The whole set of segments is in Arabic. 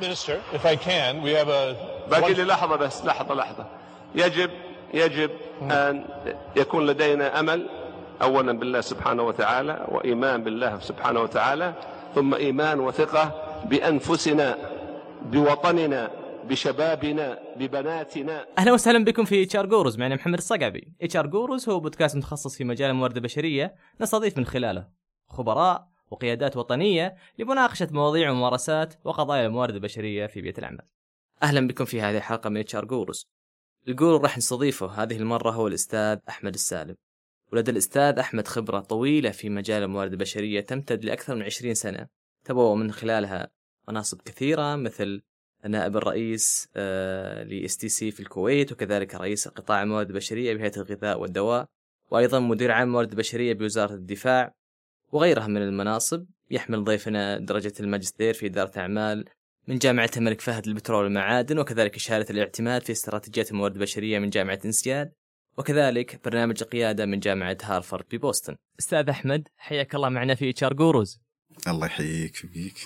Minister, if I can, we have a. باقي لي لحظة بس لحظة لحظة. يجب يجب أن يكون لدينا أمل أولا بالله سبحانه وتعالى وإيمان بالله سبحانه وتعالى ثم إيمان وثقة بأنفسنا بوطننا بشبابنا ببناتنا. أهلا وسهلا بكم في HR Gurus. معنا محمد الصقعبي. HR Gurus هو بودكاست متخصص في مجال الموارد البشرية نستضيف من خلاله خبراء وقيادات وطنية لمناقشة مواضيع وممارسات وقضايا الموارد البشرية في بيئة العمل. أهلا بكم في هذه الحلقة من HR Gurus ال guru راح نستضيفه هذه المرة هو الأستاذ أحمد السالم. ولدى الأستاذ أحمد خبرة طويلة في مجال الموارد البشرية تمتد لأكثر من 20 سنة. تبوأ من خلالها مناصب كثيرة مثل نائب الرئيس ل STC في الكويت وكذلك رئيس قطاع الموارد البشرية بهيئة الغذاء والدواء وأيضا مدير عام الموارد البشرية بوزارة الدفاع. وغيرها من المناصب يحمل ضيفنا درجة الماجستير في إدارة أعمال من جامعة الملك فهد للبترول والمعادن وكذلك شهادة الاعتماد في استراتيجيات الموارد البشرية من جامعة إنسياد وكذلك برنامج القيادة من جامعة هارفارد ببوسطن أستاذ أحمد حياك الله معنا في HR Gurus الله يحييك ويبقيك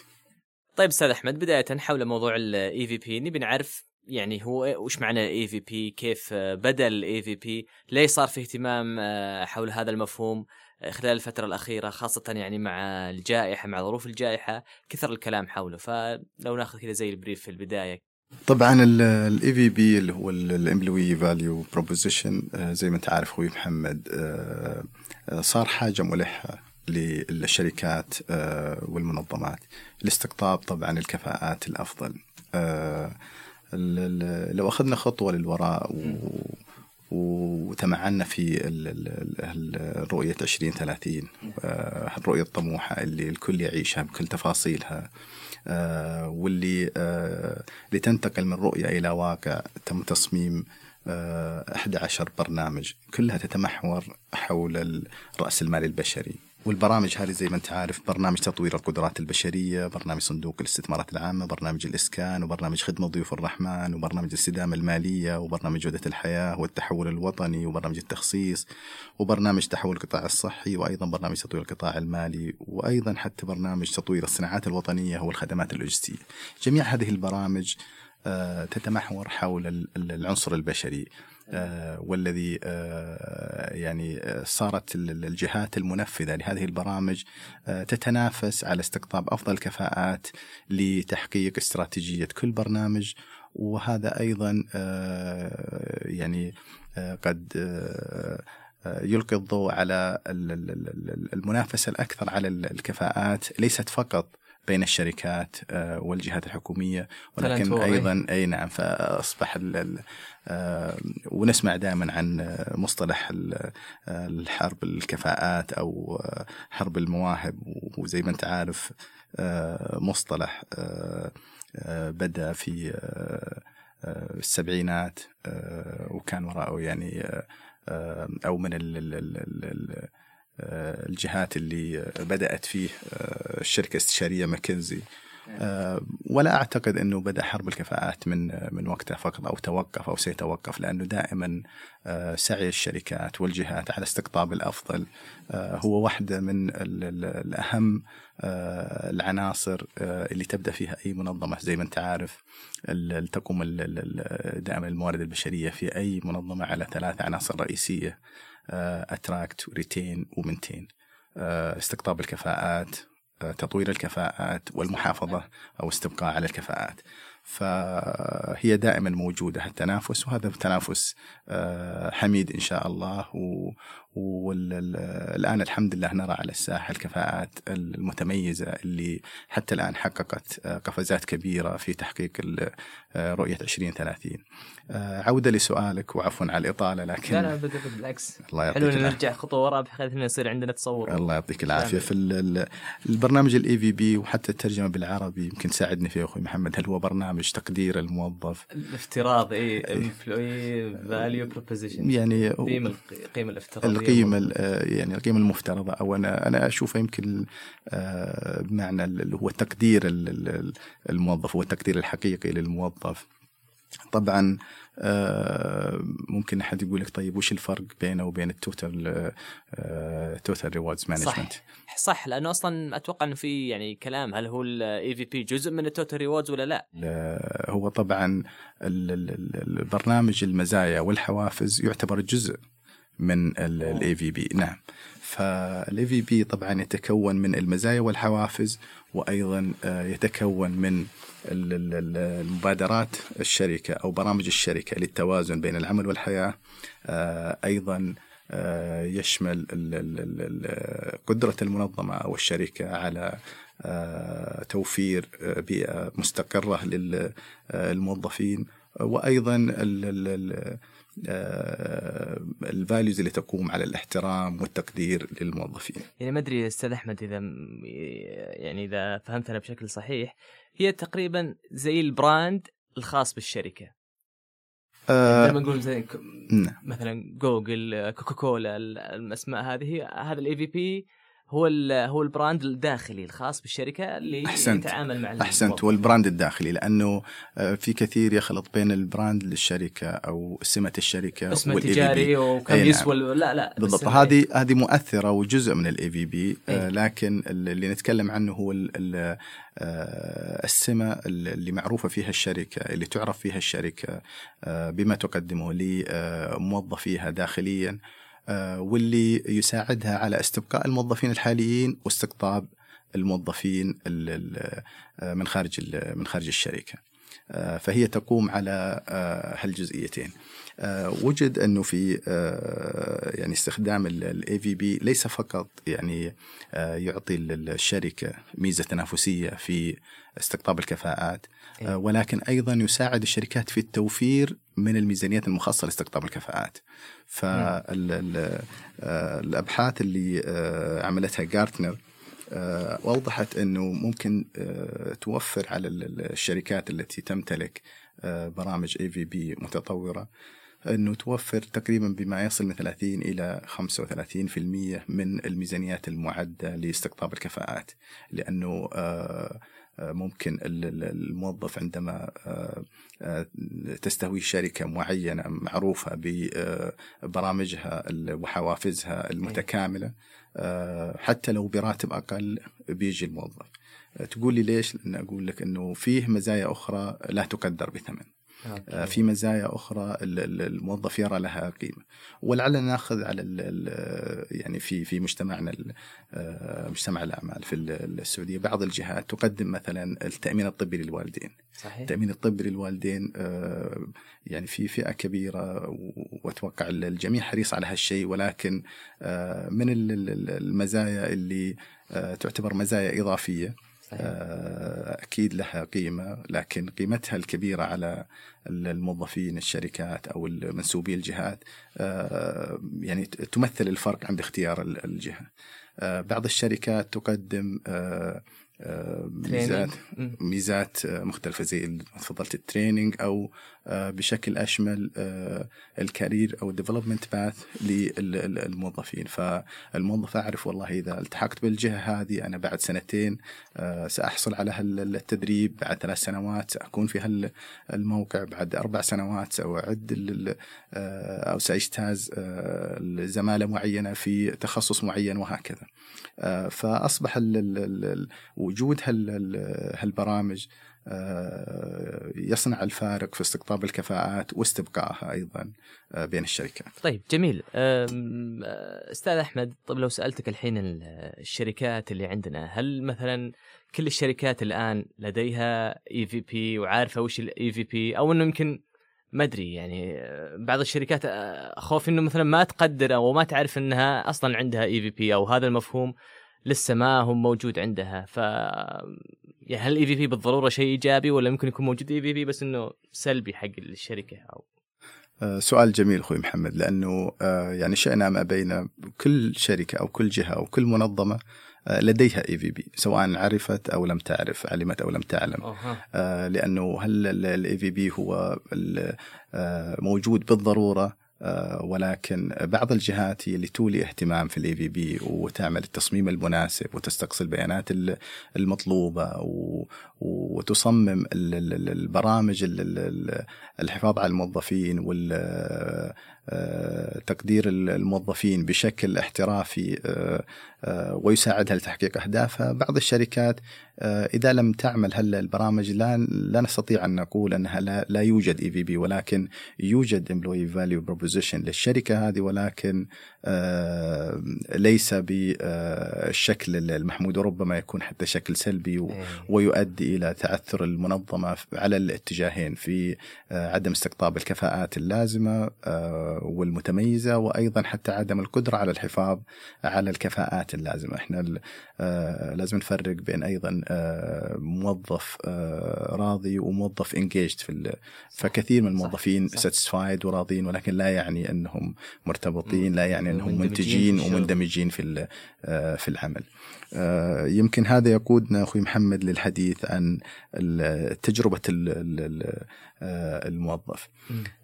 طيب أستاذ أحمد بداية حول موضوع ال EVP نبي نعرف يعني هو وش معنى ال EVP كيف بدا ال EVP ليه صار في اهتمام حول هذا المفهوم خلال الفترة الأخيرة خاصة يعني مع الجائحة مع ظروف الجائحة كثر الكلام حوله. فلو ناخذ كذا زي ال brief في البداية. طبعا ال EVP اللي هو ال employee value proposition زي ما أنت عارف أخوي محمد صار حاجة ملحة للشركات والمنظمات. لاستقطاب طبعا الكفاءات الأفضل. لو أخذنا خطوة للوراء وتمعنا في الرؤية 2030 الرؤية الطموحة اللي الكل يعيشها بكل تفاصيلها واللي اللي تنتقل من رؤية إلى واقع تم تصميم 11 برنامج كلها تتمحور حول رأس المال البشري. والبرامج هذه زي ما انت عارف برنامج تطوير القدرات البشرية، برنامج صندوق الاستثمارات العامة، برنامج الإسكان، وبرنامج خدمة ضيوف الرحمن، وبرنامج الاستدامه المالية، وبرنامج جودة الحياة، والتحول الوطني، وبرنامج التخصيص، وبرنامج تحول القطاع الصحي، وأيضا برنامج تطوير القطاع المالي، وأيضا حتى برنامج تطوير الصناعات الوطنية والخدمات اللوجستية. جميع هذه البرامج تتمحور حول العنصر البشري. آه والذي آه يعني آه صارت الجهات المنفذة لهذه البرامج تتنافس على استقطاب أفضل كفاءات لتحقيق استراتيجية كل برنامج. وهذا أيضا يعني قد يلقي الضوء على المنافسة الأكثر على الكفاءات ليست فقط بين الشركات والجهات الحكومية ولكن أيضا أي نعم فأصبح ونسمع دائما عن مصطلح الحرب الكفاءات أو حرب المواهب وزي ما أنت عارف مصطلح بدأ في السبعينات وكان وراءه يعني أو من الجهات اللي بدأت فيه الشركة الاستشارية ماكنزي. ولا أعتقد إنه بدأ حرب الكفاءات من من وقتها فقط أو توقف أو سيتوقف لأنه دائما سعي الشركات والجهات على استقطاب الأفضل هو واحدة من الأهم العناصر اللي تبدأ فيها أي منظمة. زي ما أنت عارف تقوم دائما الموارد البشرية في أي منظمة على ثلاث عناصر رئيسية. اتراكت وريتين ومنتين. استقطاب الكفاءات تطوير الكفاءات والمحافظة أو استبقاء على الكفاءات. فهي دائما موجودة التنافس وهذا تنافس حميد إن شاء الله والآن الحمد لله نرى على الساحة الكفاءات المتميزة اللي حتى الآن حققت قفزات كبيرة في تحقيق رؤية 2030 عودة لسؤالك وعفوا على الإطالة لكن لا لا بالعكس. الله يعطيك حلو نرجع خطوة وراء بحيث إنه يصير عندنا تصور. الله يعطيك العافية. في البرنامج ال EVP وحتى الترجمة بالعربي يمكن تساعدني فيه أخوي محمد. هل هو برنامج تقدير الموظف؟ الافتراض إي employee value proposition. يعني قيمة القيمة الافتراضية القيمة يعني القيمة المفترضة أو أنا أنا أشوفها يمكن بمعنى اللي هو تقدير الموظف هو التقدير الحقيقي للموظف. طبعا آه، ممكن أحد يقول لك طيب وش الفرق بينه وبين التوتال توتال ريوردز مانجمنت صح. صح لأنه أصلا أتوقع إنه في يعني كلام هل هو ال EVP جزء من ال total rewards ولا لا؟ هو طبعا ال- ال- ال- البرنامج المزايا والحوافز يعتبر جزء. من ال EVP نعم. فال EVP طبعا يتكون من المزايا والحوافز وأيضا آه، يتكون من ال- ال- ال- المبادرات الشركة أو برامج الشركة للتوازن بين العمل والحياة. آه، أيضا آه، يشمل قدرة المنظمة أو الشركة على توفير بيئة مستقرة للموظفين وأيضا ال values اللي تقوم على الاحترام والتقدير للموظفين يعني ما أدري أستاذ أحمد إذا يعني إذا فهمت أنا بشكل صحيح هي تقريبا زي ال brand الخاص بالشركة آه، لما نقول زي نعم. مثلا جوجل كوكاكولا ال- الأسماء هذه هذا ال EVP هو هو ال brand الداخلي الخاص بالشركة اللي أحسنت. يتعامل مع أحسنت الموظف. وال brand الداخلي لأنه آه، في كثير يخلط بين ال brand للشركة أو سمة الشركة اسمه EVP. تجاري وكم أي نعم. يسوى لا لا بالضبط هذه هذه مؤثرة وجزء من ال EVP إيه. لكن اللي نتكلم عنه هو ال- ال- آه، السمة اللي معروفة فيها الشركة اللي تعرف فيها الشركة آه، بما تقدمه لموظفيها داخليا آه، واللي يساعدها على استبقاء الموظفين الحاليين واستقطاب الموظفين ال- ال- آه، من خارج من خارج الشركة. آه، فهي تقوم على آه، هالجزئيتين. آه، وجد أنه في آه، يعني استخدام ال EVP ليس فقط يعني آه، يعطي ال- الشركة ميزة تنافسية في استقطاب الكفاءات إيه. آه، ولكن أيضا يساعد الشركات في التوفير من الميزانيات المخصصة لاستقطاب الكفاءات. فالابحاث اللي آه، عملتها جارتنر آه، وضحت إنه ممكن آه، توفر على ال- ال- الشركات التي تمتلك آه، برامج اي في بي متطورة إنه توفر تقريبا بما يصل من 30 إلى 35% من الميزانيات المعدة لاستقطاب الكفاءات لأنه آه، آه، ممكن ال- ال- الموظف عندما آه، آه، تستهوي شركة معينة معروفة ببرامجها وحوافزها المتكاملة آه، حتى لو براتب أقل بيجي الموظف آه، تقول لي ليش؟ لأن أقول لك إنه فيه مزايا أخرى لا تقدر بثمن. آه، في مزايا ال- الموظف يرى لها قيمة. ولعلنا ناخذ على يعني في في مجتمعنا آه، مجتمع الأعمال في ال- السعودية بعض الجهات تقدم مثلا التأمين الطبي للوالدين. صحيح. التامين الطبي للوالدين آه، يعني في فئة كبيرة و- وأتوقع الجميع حريص على هالشيء ولكن آه، من ال- ال- المزايا اللي آه، تعتبر مزايا إضافية. صحيح. آه، أكيد لها قيمة لكن قيمتها الكبيرة على الموظفين الشركات أو منسوبي الجهات آه، يعني تمثل الفرق عند اختيار ال- الجهة آه، بعض الشركات تقدم ميزات. ميزات مختلفة زي تفضلت ال training أو آه، بشكل أشمل آه، ال career أو ال development path للموظفين. فالموظف أعرف والله إذا التحقت بالجهة هذه أنا بعد سنتين آه، سأحصل على هال- التدريب بعد ثلاث سنوات سأكون في هال- الموقع بعد أربع سنوات آه، أو سأجتاز آه، زمالة معينة في تخصص معين وهكذا. آه، ال- وجود هال- ال- هالبرامج آه، يصنع الفارق في استقطاب الكفاءات واستبقائها أيضا آه، بين الشركات. طيب جميل. آه، أستاذ أحمد طيب لو سألتك الحين ال- الشركات اللي عندنا هل مثلا كل الشركات الآن لديها EVP وعارفة وش ال EVP أو إنه يمكن ما أدري يعني آه، بعض الشركات آه، اخاف إنه مثلا ما تقدر أو ما تعرف إنها أصلا عندها EVP أو هذا المفهوم. لسه ما هو موجود عندها ف يعني هل ال EVP بالضرورة شيء إيجابي ولا ممكن يكون موجود EVP بس إنه سلبي حق الشركة أو آه، سؤال جميل أخوي محمد لأنه آه، يعني شئنا أم أبينا كل شركة أو كل جهة أو كل منظمة آه، لديها EVP سواء عرفت أو لم تعرف علمت أو لم تعلم أوها. آه، لأنه هل ال EVP هو موجود بالضرورة ولكن بعض الجهات هي اللي تولي اهتمام في ال EVP وتعمل التصميم المناسب وتستقصي البيانات ال- المطلوبة وتصمم ال- ال- ال- البرامج ال- ال- ال- الحفاظ على الموظفين وتقدير الموظفين بشكل احترافي آه، آه، ويساعدها لتحقيق أهدافها. بعض الشركات آه، إذا لم تعمل هل البرامج لا لا نستطيع أن نقول أنها لا, لا يوجد EVP ولكن يوجد employee value proposition للشركة هذه ولكن آه، ليس بالشكل المحمود وربما يكون حتى شكل سلبي و- إلى تعثر المنظمة على الاتجاهين في آه، عدم استقطاب الكفاءات اللازمة آه، والمتميزة وأيضا حتى عدم القدرة على الحفاظ على الكفاءات اللازمة إحنا آه، لازم نفرق بين أيضا موظف راضي وموظف انجيجد في فكثير من الموظفين. ساتسفايد وراضين ولكن لا يعني أنهم مرتبطين لا يعني أنهم منتجين. ومندمجين في في العمل يمكن هذا يقودنا أخوي محمد للحديث عن ال- تجربة آه، الموظف.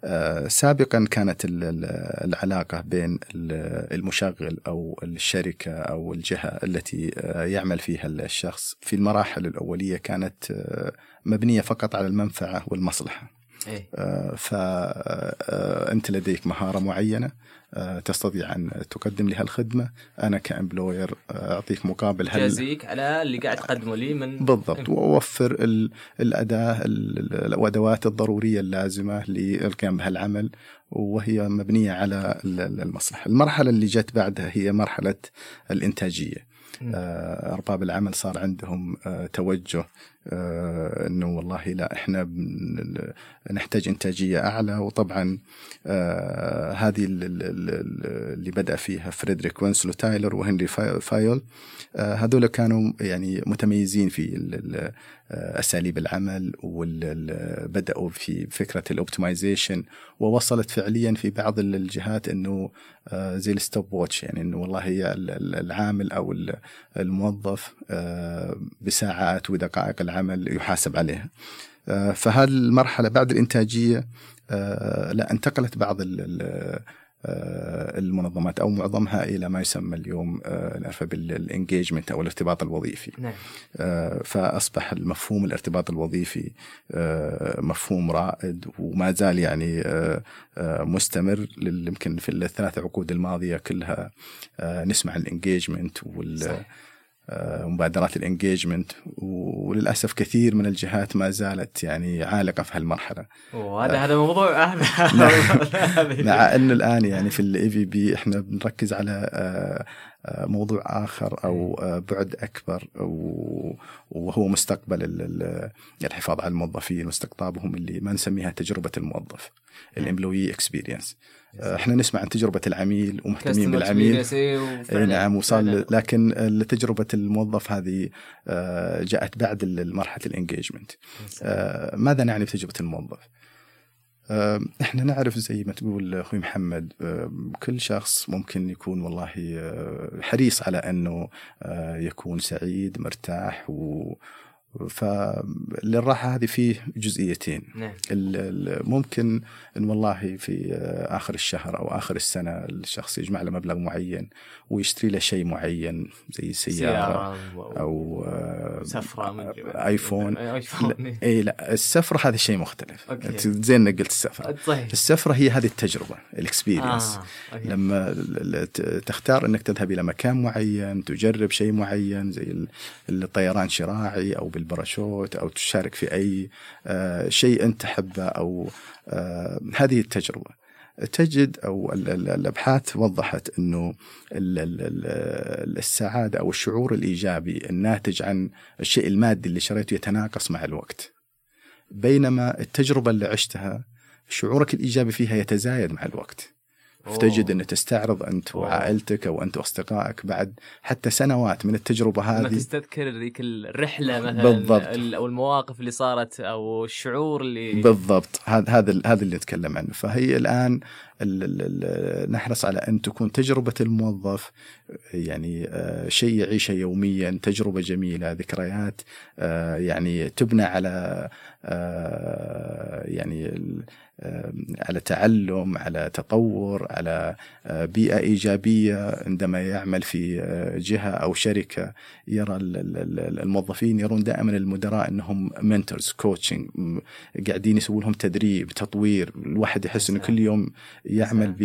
آه، سابقا كانت ال- ال- العلاقة بين ال- المشغل أو الشركة أو الجهة التي آه، يعمل فيها الشخص في المراحل الأولية كانت مبنية فقط على المنفعة والمصلحة إيه. فأنت لديك مهارة معينة آه، تستطيع أن تقدم لي هالخدمة. أنا كإمبلوير آه، أعطيك مقابل هال جازيك على اللي قاعد تقدمه لي من بالضبط. وأوفر ال- الأداة ال- ال- الأدوات الضرورية اللازمة للقيام بهالعمل وهي مبنية على ال- ال- المصلحة. المرحلة اللي جت بعدها هي مرحلة الإنتاجية. مم. آه، العمل صار عندهم آه، توجه آه، أنه والله لا إحنا بن- نحتاج إنتاجية أعلى. وطبعا آه، هذه ال- ال- ال- اللي بدأ فيها فريدريك وينسلو تايلر وهنري فاي- فايول آه، هذول كانوا يعني متميزين في أساليب العمل وبداوا في فكرة ال optimization ووصلت فعليا في بعض الجهات إنه آه، زي ال stop watch يعني إنه والله هي ال- ال- العامل أو ال- الموظف آه، بساعات ودقائق العمل يحاسب عليها. آه، فهذه المرحلة بعد الإنتاجية لا انتقلت بعض المنظمات أو معظمها إلى ما يسمى اليوم آه، نعرفه بال engagement أو الارتباط الوظيفي. نعم آه، فأصبح المفهوم الارتباط الوظيفي آه، مفهوم رائد وما زال يعني آه، آه، مستمر يمكن في الثلاث عقود الماضية كلها آه، نسمع ال engagement وال صحيح. آه، مبادرات ال engagement وللأسف كثير من الجهات ما زالت يعني عالقة في هالمرحلة. وهذا هذا موضوع هذا- مع ان الآن يعني في ال EVP إحنا بنركز على آه، آه، موضوع آخر أو آه، بعد أكبر وهو مستقبل ال- ال- الحفاظ على الموظفين واستقطابهم اللي ما نسميها تجربة الموظف ال employee experience إحنا نسمع عن تجربة العميل ومهتمين بالعميل إيه، إي وفعلاً- نعم وصار. لكن تجربه الموظف هذه آه، جاءت بعد مرحله ال engagement آه، ماذا نعني بتجربه الموظف؟ آه، إحنا نعرف زي ما تقول أخوي محمد آه، كل شخص ممكن يكون والله آه، حريص على أنه آه، يكون سعيد مرتاح و فللراحة هذه فيه جزئيتين نعم ممكن إن والله في آه، آخر الشهر أو آخر السنة الشخص يجمع له مبلغ معين ويشتري له شيء معين زي سيارة, سيارة و- أو آه، سفرة ما أدري. آيفون آيفون لا السفرة هذا شيء مختلف okay. زين إنك قلت السفرة صحيح السفرة هي هذه التجربة ال experience آه. okay. لما تختار إنك تذهب إلى مكان معين تجرب شيء معين زي ال- الطيران شراعي أو بالباراشوت أو تشارك في أي آه، شيء أنت تحبه أو آه، هذه التجربة. تجد أو ال- ال- الأبحاث وضحت إنه ال- ال- ال- السعادة أو الشعور الإيجابي الناتج عن الشيء المادي اللي شريته يتناقص مع الوقت. بينما التجربة اللي عشتها شعورك الإيجابي فيها يتزايد مع الوقت. فتجد. ان تستعرض أنت أوه. وعائلتك أو أنت وأصدقائك بعد حتى سنوات من التجربة لما هذه تستذكر ذيك الرحلة مثلا بالضبط. ال- أو المواقف اللي صارت أو الشعور اللي بالضبط هذا هذا هذا اللي نتكلم عنه فهي الآن ال ال نحرص على أن تكون تجربة الموظف يعني آه، شيء يعيشه يوميا تجربة جميلة ذكريات آه، يعني تبنى على آه، يعني على تعلم على تطور على آه، بيئة إيجابية عندما يعمل في آه، جهة أو شركة يرى الموظفين يرون دائما المدراء أنهم mentors coaching قاعدين يسوون لهم تدريب تطوير الواحد يحس أنه كل يوم يعمل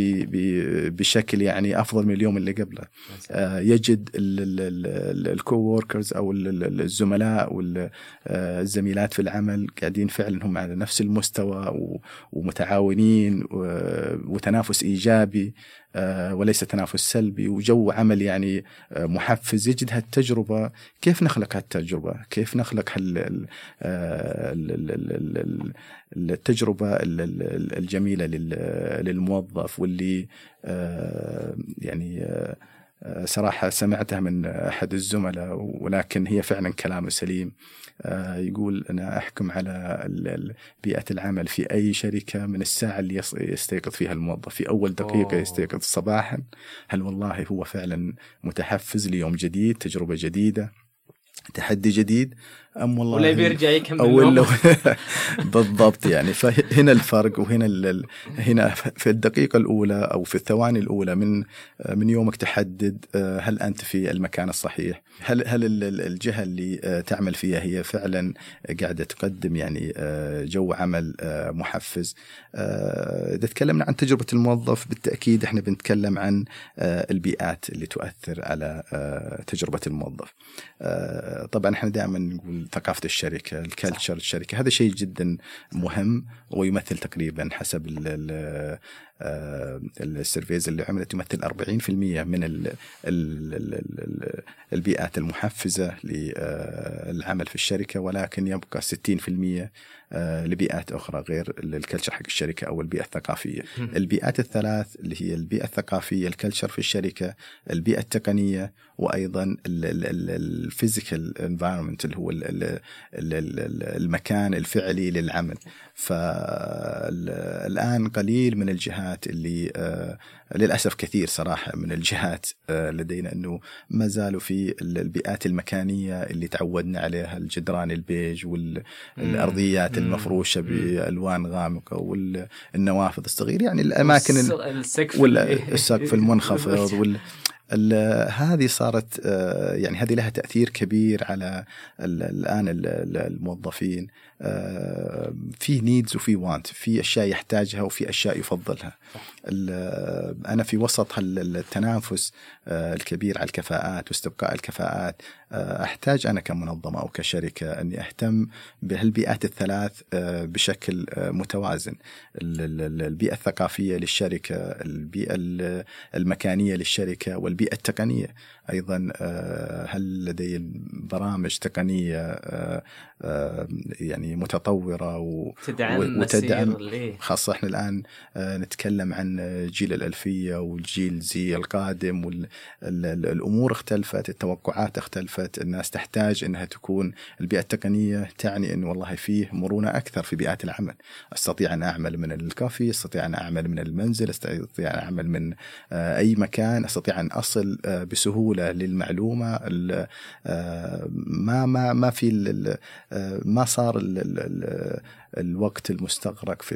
بشكل يعني أفضل من اليوم اللي قبله. آه، يجد الكو ووركرز أو الزملاء والزميلات في العمل قاعدين فعلا هم على نفس المستوى ومتعاونين وتنافس إيجابي آه، وليس تنافس سلبي وجو عمل يعني آه، محفز يجد هالتجربة كيف نخلق هالتجربة؟ كيف نخلق آه، التجربة الجميلة للموظف واللي يعني صراحة سمعتها من أحد الزملاء ولكن هي فعلا كلام سليم. آه، يقول أنا أحكم على بيئة العمل في أي شركة من الساعة اللي يستيقظ فيها الموظف. في أول دقيقة أوه. يستيقظ صباحا. هل والله هو فعلا متحفز ليوم جديد تجربة جديدة تحدي جديد؟ أم والله ولا بيرجع يكمل أو بالضبط يعني. فهنا الفرق وهنا ال... هنا في الدقيقة الأولى أو في الثواني الأولى من من يومك تحدد آه، هل أنت في المكان الصحيح؟ هل هل الجهة اللي آه، تعمل فيها هي فعلا قاعدة تقدم يعني آه، جو عمل محفز؟ إذا تكلمنا عن تجربة الموظف بالتأكيد إحنا بنتكلم عن البيئات اللي تؤثر على تجربة الموظف. طبعا إحنا دائما نقول ثقافة الشركة ال culture الشركة. هذا شيء جدا مهم ويمثل تقريبا حسب آه، ال surveys اللي عملت يمثل 40% من ال ال البيئات المحفزة للعمل في الشركة ولكن يبقى 60% آه، لبيئات أخرى غير ال culture حق الشركة أو البيئة الثقافية. البيئات الثلاث اللي هي البيئة الثقافية، ال culture في الشركة، البيئة التقنية وأيضا ال physical environment اللي هو المكان الفعلي للعمل. فالان قليل من الجهات اللي آه، للأسف كثير صراحة من الجهات آه، لدينا إنه ما زالوا في البيئات المكانية اللي تعودنا عليها الجدران البيج والارضيات المفروشة بألوان غامقة والنوافذ الصغيرة يعني الأماكن السقف السقف المنخفض وال هذه صارت آه، يعني هذه لها تأثير كبير على الآن الموظفين. في نيدز وفي وانت في أشياء يحتاجها وفي أشياء يفضلها. أنا في وسط التنافس آه، الكبير على الكفاءات واستبقاء الكفاءات آه، أحتاج أنا كمنظمة أو كشركة أني أهتم بهالبيئات الثلاث بشكل متوازن. البيئة الثقافية للشركة البيئة المكانية للشركة والبيئة التقنية. أيضا هل لدي برامج تقنية يعني متطورة و... تدعم وتدعم. خاصة إحنا الآن آه، نتكلم عن جيل الألفية والجيل زي القادم والامور اختلفت التوقعات اختلفت الناس تحتاج إنها تكون البيئة التقنية تعني إن والله فيه مرونة أكثر في بيئات العمل. أستطيع أن أعمل من الكافي أستطيع أن أعمل من المنزل أستطيع أن أعمل من آه، أي مكان أستطيع أن أصل آه، بسهولة للمعلومة ما ما ما في ما صار الوقت المستغرق في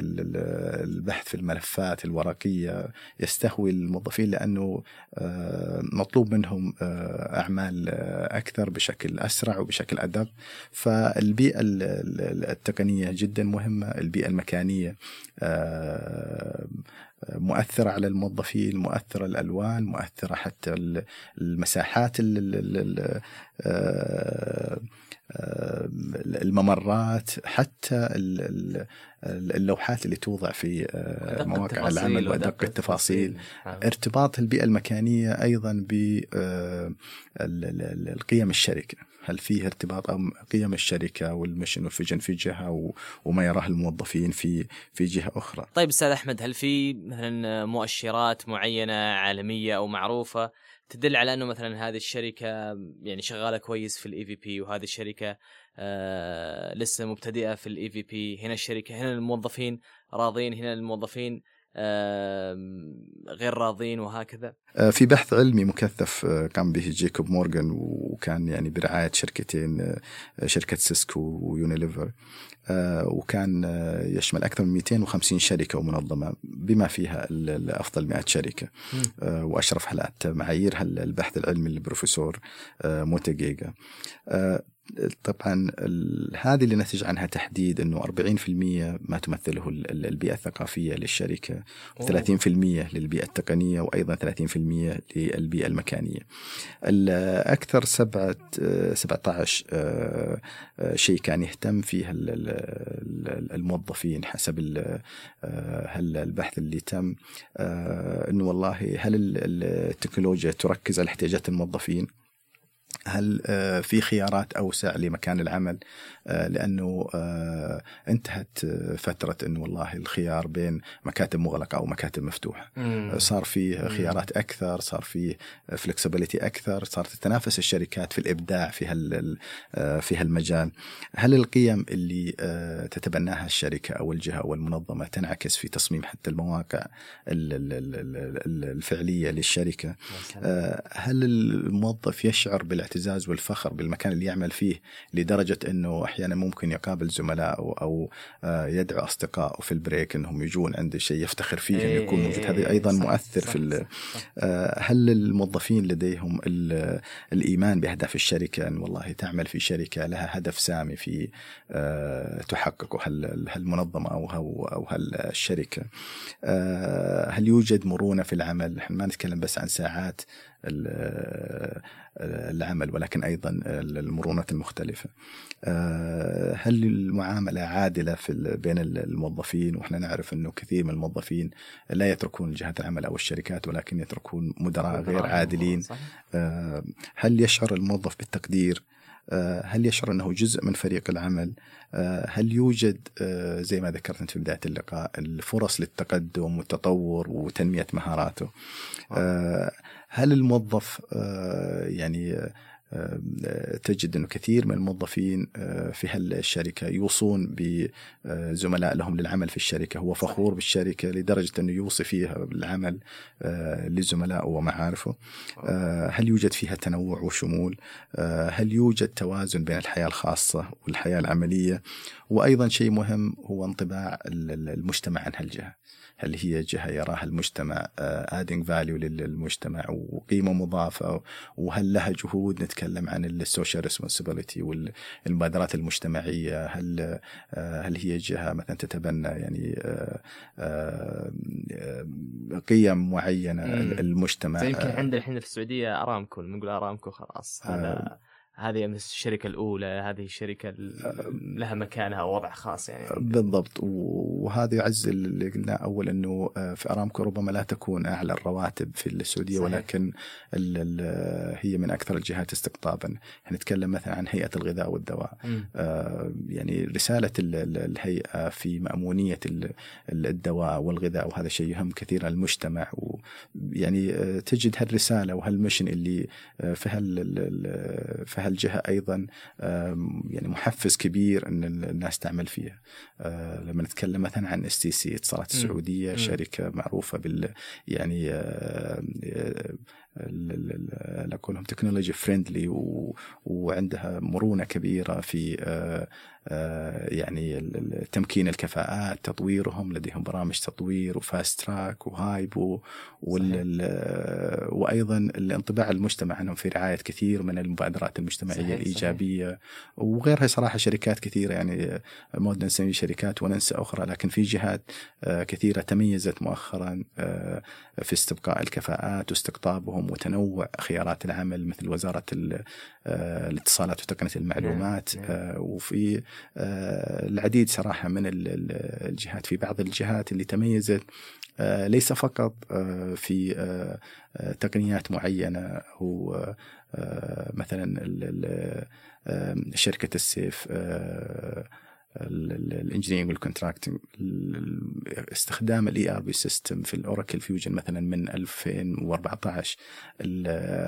البحث في الملفات الورقية يستهوي الموظفين لأنه آه، مطلوب منهم آه، أعمال أكثر بشكل أسرع وبشكل أدق. فالبيئة التقنية جدا مهمة البيئة المكانية آه، مؤثرة على الموظفين مؤثرة الألوان مؤثرة حتى المساحات الممرات حتى اللوحات اللي توضع في آه، مواقع العمل وأدق التفاصيل. نعم. ارتباط البيئة المكانية أيضا بقيم آه، الشركة. هل فيه ارتباط أم قيم الشركة وال mission وال vision في جهة وما يراه الموظفين في في جهة أخرى؟ طيب أستاذ أحمد هل في مثلا مؤشرات معينة عالمية أو معروفة تدل على إنه مثلا هذه الشركة يعني شغالة كويس في ال EVP وهذه الشركة آه لسه مبتدئة في ال EVP هنا الشركة هنا الموظفين راضين هنا الموظفين غير راضين وهكذا. آه، في بحث علمي مكثف آه، قام به جيكوب مورغان وكان يعني برعاية شركتين آه، شركة سيسكو ويونيليفر. آه، وكان آه، يشمل أكثر من 250 شركة ومنظمة بما فيها ال- ال- أفضل 100 شركة. آه، وأشرف على معايير هال- البحث العلمي للبروفيسور آه، موتيجيجا آه، طبعا هذه اللي نتج عنها تحديد إنه 40% ما تمثله ال- ال- البيئة الثقافية للشركة و30% للبيئة التقنية وأيضا 30% للبيئة المكانية. الاكثر سبعة آه، 17 آه، آه، شيء كان يهتم فيه ال- ال- ال- الموظفين حسب آه، هل البحث اللي تم إنه والله هل ال- ال- التكنولوجيا تركز على احتياجات الموظفين؟ هل آه، في خيارات أوسع لمكان العمل؟ آه، لأنه آه، انتهت فترة انه والله الخيار بين مكاتب مغلقة أو مكاتب مفتوحة. صار فيه خيارات أكثر صار فيه فلكسبيتي أكثر صارت تتنافس الشركات في الإبداع في هال في هالمجال. هل القيم اللي تتبناها الشركة أو الجهة أو المنظمة تنعكس في تصميم حتى المواقع ال- ال- ال- ال- الفعلية للشركة؟ هل الموظف يشعر بالاعتزاز والفخر بالمكان اللي يعمل فيه لدرجة أنه أحيانا ممكن يقابل زملائه أو آه، يدعو أصدقائه في البريك أنهم يجون عنده شيء يفتخر فيه أنه يكون موجود. هذا أيضا صح، مؤثر صح، في. آه، هل الموظفين لديهم ال- الإيمان بأهداف الشركة؟ أن والله تعمل في شركة لها هدف سامي في آه، تحققه هل هالمنظمة أو هو- أو هالشركة آه، هل يوجد مرونة في العمل؟ نحن ما نتكلم بس عن ساعات. العمل ولكن أيضا المرونات المختلفة. آه، هل المعاملة عادلة في بين الموظفين؟ وإحنا نعرف أنه كثير من الموظفين لا يتركون جهات العمل أو الشركات ولكن يتركون مدراء غير عادلين. آه، هل يشعر الموظف بالتقدير؟ هل يشعر أنه جزء من فريق العمل؟ آه، هل يوجد آه، زي ما ذكرت انت في بداية اللقاء الفرص للتقدم والتطور وتنمية مهاراته؟ آه، هل الموظف آه، يعني آه، آه، تجد إنه كثير من الموظفين آه، في هالشركة يوصون بزملاء لهم للعمل في الشركة، هو فخور بالشركة لدرجة إنه يوصي فيها بالعمل آه، لزملائه ومعارفه. آه، هل يوجد فيها تنوع وشمول؟ هل يوجد توازن بين الحياة الخاصة والحياة العملية؟ وأيضا شيء مهم هو انطباع ال- ال- المجتمع عن هالجهة. هل هي جهة يراها المجتمع adding value للمجتمع وقيمة مضافة وهل لها جهود نتكلم عن ال social responsibility والمبادرات المجتمعية هل آه، هل هي جهة مثلا تتبنى يعني آه، آه، آه، قيم معينة. المجتمع يمكن آه، عندنا الحين في السعودية أرامكو نقول أرامكو خلاص هذا هذه الشركة الأولى هذه الشركة ال- لها مكانها ووضع خاص يعني. بالضبط. وهذا يعزز اللي قلنا اول إنه آه، في أرامكو ربما لا تكون أعلى الرواتب في السعودية صحيح. ولكن ال ال هي من أكثر الجهات استقطابا. نتكلم مثلا عن هيئة الغذاء والدواء. آه، يعني رسالة ال- ال- الهيئة في ال- الدواء والغذاء وهذا شيء يهم كثيرا المجتمع. ويعني آه، تجد هالرسالة وهال mission اللي في هال ال- ال- في هالجهة أيضا آم، يعني محفز كبير ال- الناس تعمل فيها آه، لما نتكلم مثلا عن إس تي سي اتصالات مم. السعودية مم. شركة معروفة بال يعني آه، آه، أقولهم technology friendly وعندها مرونة كبيرة في يعني ال- ال- تمكين الكفاءات تطويرهم لديهم برامج تطوير وفاست تراك وهايبو ال- وأيضا الانطباع المجتمع عنهم في رعاية كثير من المبادرات المجتمعية صحيح، الإيجابية وغيرها صراحة شركات كثيرة يعني ما ودنا نسمي شركات وننسى أخرى لكن في جهات آه، كثيرة تميزت مؤخرا آه، في استبقاء الكفاءات واستقطابهم وتنوع خيارات العمل مثل وزارة ال- آه، الاتصالات وتقنية المعلومات نعم. آه، وفي آه، العديد صراحة من ال- ال- الجهات في بعض الجهات اللي تميزت آه، ليس فقط آه، في آه، آه، تقنيات معينة هو آه، مثلا آه، شركة السيف آه، ال engineering وال contracting استخدام ال ERP system في ال Oracle Fusion مثلا من 2014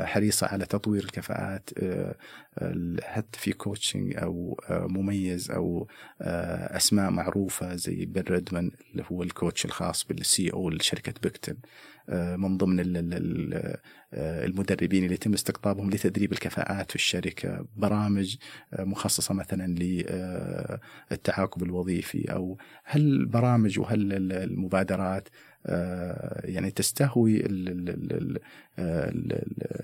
حريصه على تطوير الكفاءات آه، حتى في coaching أو آه، مميز أو آه، أسماء معروفة زي بن ريدمان اللي هو ال coach الخاص بال CEO لشركة بكتل من ضمن المدربين اللي يتم استقطابهم لتدريب الكفاءات في الشركة. برامج مخصصة مثلا للتعاقب الوظيفي أو هل برامج وهل المبادرات يعني تستهوي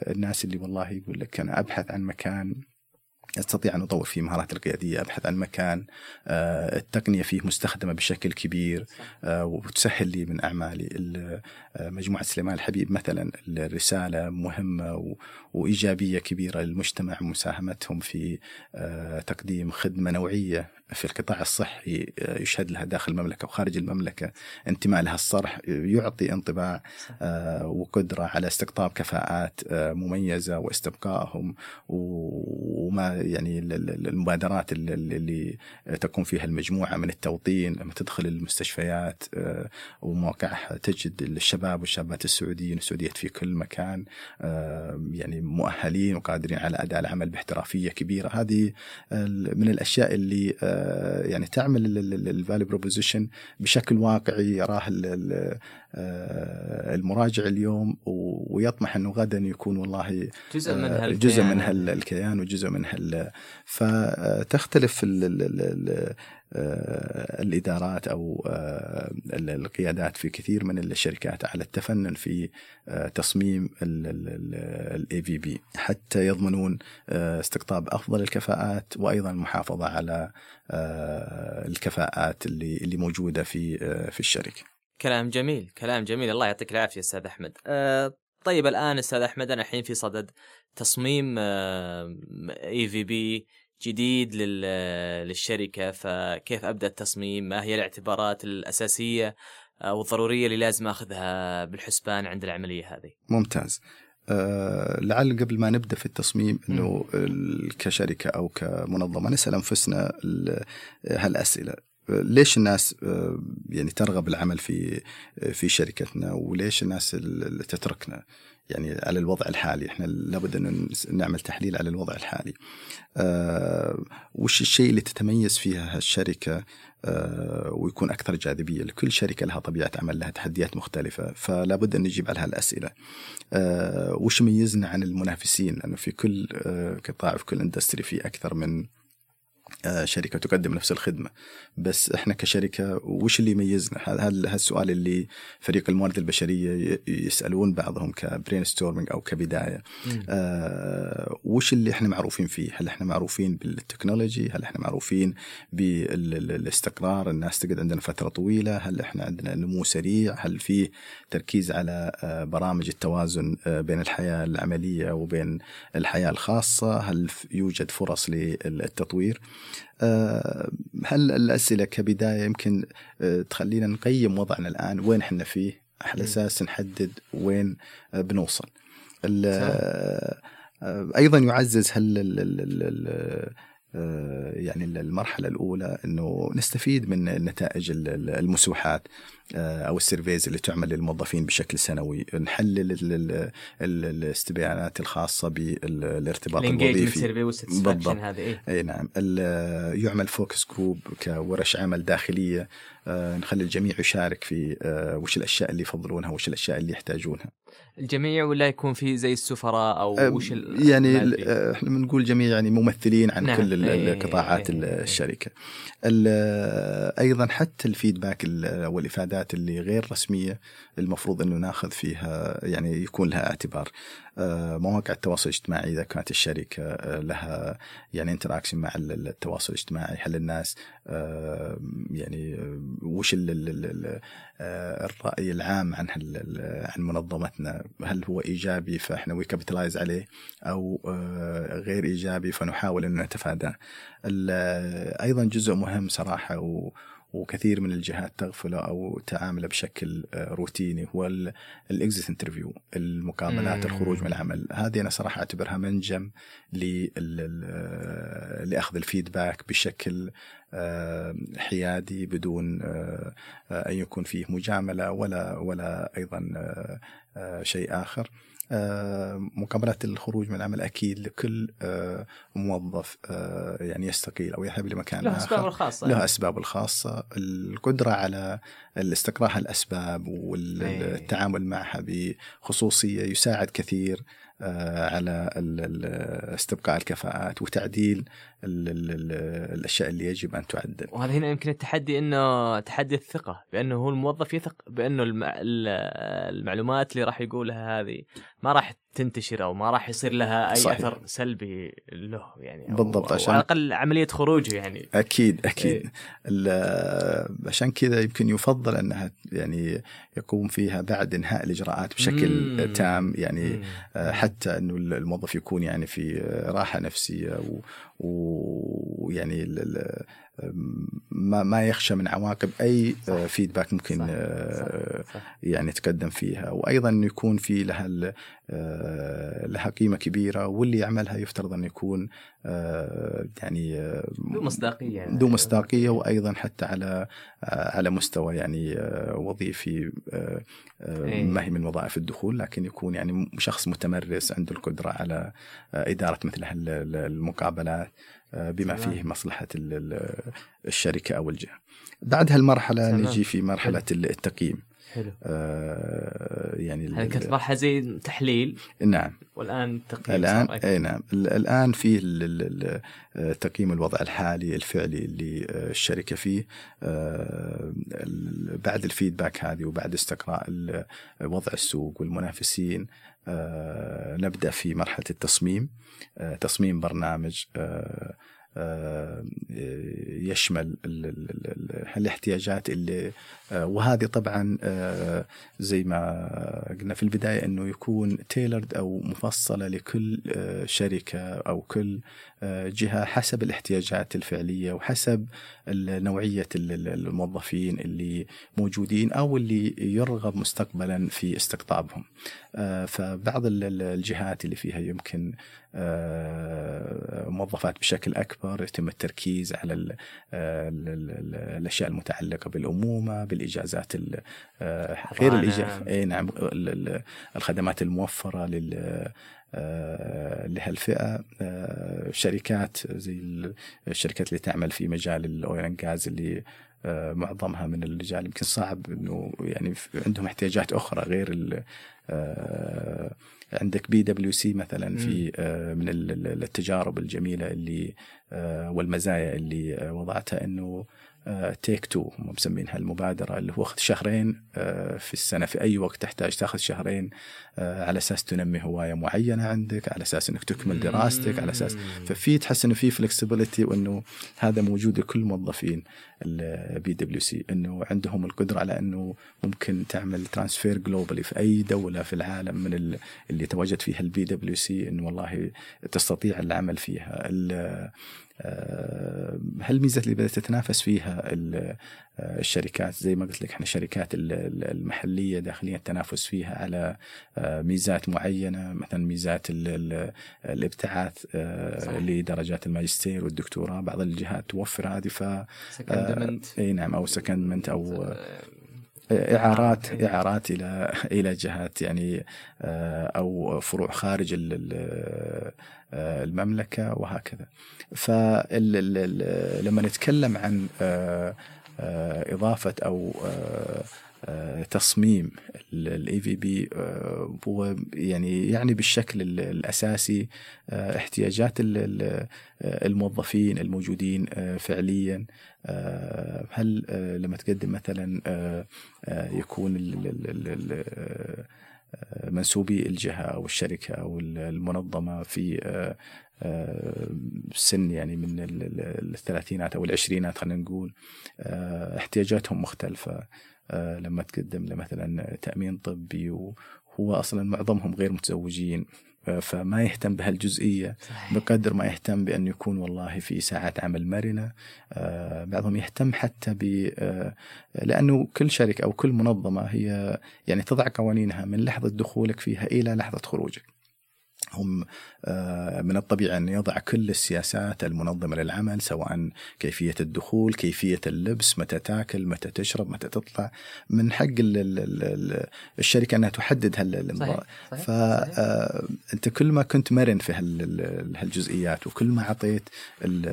الناس اللي والله يقول لك أنا أبحث عن مكان أستطيع أن أطور فيه مهارات القيادية أبحث عن مكان آه، التقنية فيه مستخدمة بشكل كبير آه، وتسهل لي من اعمالي آه، مجموعة سليمان الحبيب مثلا الرسالة مهمة وإيجابية كبيرة للمجتمع مساهمتهم في تقديم خدمة نوعية في القطاع الصحي يشهد لها داخل المملكة وخارج المملكة انتماء لها الصرح يعطي انطباع آه، وقدرة على استقطاب كفاءات آه، مميزة واستبقائهم وما يعني المبادرات اللي تكون فيها المجموعة من التوطين لما تدخل المستشفيات آه، ومواقعها تجد الشباب والشابات السعوديين والسعوديات في كل مكان يعني مؤهلين وقادرين على أداء العمل باحترافية كبيرة. هذه من الأشياء اللي يعني تعمل ال value proposition بشكل واقعي يراه المراجع اليوم ويطمح إنه غدا يكون والله جزء من هالكيان جزء من هالكيان وجزء من هال فتختلف آه، الإدارات أو آه، القيادات في كثير من الشركات على التفنن في آه، تصميم ال EVP حتى يضمنون استقطاب أفضل الكفاءات وأيضا المحافظه على الكفاءات اللي اللي موجودة في في الشركة. كلام جميل، كلام جميل. الله يعطيك العافية أستاذ أحمد. طيب الآن أستاذ أحمد أنا الحين في صدد تصميم اي في بي جديد للشركة. فكيف أبدأ التصميم؟ ما هي الاعتبارات الأساسية والضروريه اللي لازم أخذها بالحسبان عند العملية هذه؟ ممتاز. أه لعل قبل ما نبدأ في التصميم إنه كشركة أو كمنظمة نسأل أنفسنا هالأسئلة. ليش الناس آه، يعني ترغب العمل في في شركتنا؟ وليش الناس اللي تتركنا؟ يعني على الوضع الحالي إحنا لابد أن نعمل تحليل على الوضع الحالي. أه وش الشيء اللي تتميز فيها هالشركة؟ أه ويكون أكثر جاذبية؟ لكل شركة لها طبيعة عمل لها تحديات مختلفة فلا بد أن نجيب على هالاسئله أه وش يميزنا عن المنافسين؟ لأنه في كل أه قطاع في كل industry في أكثر من آه، شركة تقدم نفس الخدمة. بس إحنا كشركة وش اللي يميزنا؟ هذا السؤال اللي فريق الموارد البشرية يسألون بعضهم ك brainstorming أو كبداية. آه وش اللي إحنا معروفين فيه؟ هل إحنا معروفين بال technology؟ هل إحنا معروفين بالإستقرار؟ الناس تقعد عندنا فترة طويلة. هل إحنا عندنا نمو سريع؟ هل في تركيز على آه برامج التوازن آه بين الحياة العملية وبين الحياة الخاصة؟ هل يوجد فرص للتطوير؟ آه، هل الأسئلة كبداية يمكن آه، تخلينا نقيم وضعنا الآن؟ وين إحنا فيه؟ على أساس نحدد وين آه، بنوصل. أيضا يعزز هل يعني المرحلة الأولى أنه نستفيد من نتائج المسوحات. آه، أو ال surveys اللي تعمل للموظفين بشكل سنوي. نحلل الاستبيانات الخاصة بالارتباط الوظيفي. بالضبط. هذه إيه؟ أي نعم. يعمل focus group كورش عمل داخلية. آه، نخلي الجميع يشارك في آه، وش الأشياء اللي يفضلونها وش الأشياء اللي يحتاجونها. الجميع ولا يكون في زي السفراء أو وش يعني إحنا بنقول جميع يعني ممثلين عن نعم. كل قطاعات إيه،, إيه الشركة. أيضا حتى ال feedback والافادات الجهات اللي غير رسمية المفروض إنه ناخذ فيها يعني يكون لها اعتبار. آه، مواقع التواصل الاجتماعي إذا كانت الشركة آه، لها يعني interaction مع التواصل الاجتماعي هل الناس آه، يعني وش الرأي العام عن عن منظمتنا؟ هل هو إيجابي فإحنا we capitalize عليه؟ أو غير إيجابي فنحاول ان نتفاداه. أيضا جزء مهم صراحة وكثير من الجهات تغفله أو تعامله بشكل آه، روتيني هو ال exit interview المقابلات. الخروج من العمل هذه أنا صراحة أعتبرها منجم ال- لأخذ ال feedback بشكل آه، حيادي بدون آه، آه، أن يكون فيه مجاملة ولا ولا أيضا آه، آه، شيء آخر آه، مقابلات الخروج من العمل أكيد لكل آه، موظف آه، يعني يستقيل أو يذهب لمكان له أسبابه آخر الخاصة له أسبابه الخاصة القدرة على الاستقراء الأسباب. والتعامل معها بخصوصية يساعد كثير على استبقاء الكفاءات وتعديل ال- ال- ال- الأشياء اللي يجب أن تعدل وهذا هنا يمكن التحدي إنه تحدي الثقة بأنه هو الموظف يثق بأنه المع... ال- المعلومات اللي راح يقولها هذه ما راح تنتشر أو ما راح يصير لها أي صحيح. أثر سلبي له يعني بالضبط، أو عشان- على الأقل عملية خروجه يعني أكيد أكيد إيه. عشان كذا يمكن يفضل أنها يعني يقوم فيها بعد إنهاء الإجراءات بشكل مم. تام يعني مم. حتى إنه الموظف يكون يعني في راحة نفسية و- ويعني ما ما يخشى من عواقب أي آه، فيدباك ممكن صح، آه، صح، صح. يعني يتقدم فيها وأيضا إنه يكون في لها آه، لها قيمة كبيرة واللي يعملها يفترض انه يكون يعني ذو مصداقية يعني. ذو مصداقية وأيضا حتى على على مستوى يعني وظيفي إيه. ما هي من وظائف الدخول لكن يكون يعني شخص متمرس عنده القدرة على إدارة مثل المقابلات بما تمام. فيه مصلحة ال- ال- الشركة أو الجهة. بعد هالمرحلة تمام. نجي في مرحلة التقييم حلو آه، يعني هذه كانت مرحله زي تحليل نعم والآن تقييم الآن. إي نعم ال- الآن في ال- ال- ال- تقييم الوضع الحالي الفعلي اللي آه، الشركة فيه آه، بعد الفيدباك هذه وبعد استقراء وضع السوق والمنافسين آه، نبدأ في مرحلة التصميم. آه، تصميم برنامج آه، آه، يشمل ال- ال- الاحتياجات اللي آه، وهذه طبعا آه، زي ما قلنا في البداية إنه يكون تailored أو مفصلة لكل آه، شركة أو كل آه، جهة حسب الاحتياجات الفعلية وحسب نوعية ال- ال- الموظفين اللي موجودين أو اللي يرغب مستقبلا في استقطابهم. آه، فبعض ال- ال- الجهات اللي فيها يمكن آه، موظفات بشكل أكبر يتم التركيز على ال- ال- ال- ال- الأشياء المتعلقة بالأمومة بالإجازات ال- آه، غير. الاجازات إي نعم ال- ال- الخدمات الموفرة لل آه، لهالفئة آه، شركات زي ال- الشركات اللي تعمل في مجال الأويل غاز اللي آه، معظمها من الرجال يمكن صعب إنه يعني عندهم احتياجات أخرى غير آه، عندك بي دبليو سي مثلا في آه، من ال- ال- التجارب الجميلة اللي آه، والمزايا اللي آه، وضعتها إنه take two هم مسمينها المبادرة اللي هو اخذ شهرين آه، في السنة في أي وقت تحتاج تاخذ شهرين آه، على أساس تنمي هواية معينة عندك على أساس إنك تكمل دراستك على أساس ففي تحس إنه في flexibility وإنه هذا موجود لكل موظفين البي دبليو سي إنه عندهم القدرة على إنه ممكن تعمل transfer globally في أي دولة في العالم من ال- اللي تواجد فيها البي دبليو سي إنه والله تستطيع العمل فيها. آه، هالميزات اللي بدأت تتنافس فيها آه، الشركات؟ زي ما قلت لك إحنا الشركات ال- ال- المحلية داخليا التنافس فيها على آه، ميزات معينة مثلا ميزات ال- ال- الإبتعاث. لدرجات الماجستير والدكتوراه. بعض الجهات توفر هذه ف secondment إي نعم أو secondment أو اعارات. إعارات إلى إلى جهات يعني آه، أو فروع خارج آه، المملكة وهكذا. فلما نتكلم عن آه، إضافة أو تصميم ال EVP هو يعني يعني بالشكل ال- الأساسي آه، احتياجات ال- الموظفين الموجودين آه، فعليا. آه، هل آه، لما تقدم مثلا آه، آه، يكون آه، منسوبي الجهة أو الشركة أو المنظمة في آه، آه، سن يعني من ال- ال- الثلاثينات أو العشرينات خلينا نقول آه، احتياجاتهم مختلفة. آه، لما تقدم له مثلا تأمين طبي وهو أصلا معظمهم غير متزوجين آه، فما يهتم بهالجزئية صحيح. بقدر ما يهتم بأن يكون والله في ساعات عمل مرنة آه، بعضهم يهتم حتى ب آه، لأنه كل شركة أو كل منظمة هي يعني تضع قوانينها من لحظة دخولك فيها إلى لحظة خروجك هم آه، من الطبيعي أن يضع كل السياسات المنظمة للعمل سواء كيفية الدخول كيفية اللبس متى تاكل متى تشرب متى تطلع من حق ال- ال- ال- الشركة أنها تحدد هالنظام صحيح. فأنت كل ما كنت مرن في هال- ال- هالجزئيات وكل ما أعطيت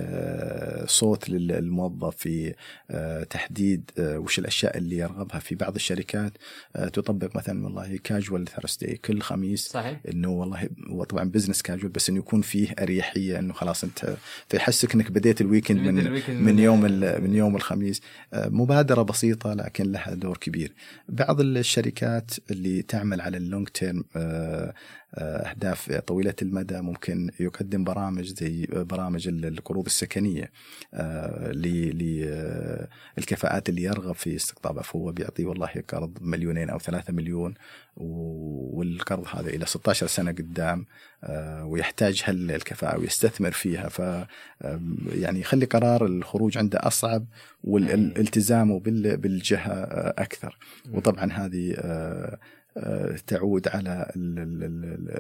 الصوت للموظف في آه، تحديد آه، وش الأشياء اللي يرغبها في بعض الشركات آه، تطبق مثلا والله casual Thursday كل خميس صحيح إنه والله طبعا business casual بس إنه يكون فيه أريحية إنه خلاص أنت فيحسك إنك بديت ال weekend من ال weekend من يوم من يوم الخميس. آه، مبادرة بسيطة لكن لها دور كبير. بعض الشركات اللي تعمل على اللونج تيرم أهداف طويلة المدى ممكن يقدم برامج زي برامج ال- القروض السكنية آه، للكفاءات اللي يرغب في استقطابها فهو بيعطي والله قرض مليونين أو ثلاثة مليون والقرض هذا إلى 16 سنة قدام آه، ويحتاج هل الكفاءة ويستثمر فيها. ف يعني يخلي قرار الخروج عنده أصعب والالتزام بال- بالجهة آه، أكثر وطبعا هذه آه، آه، تعود على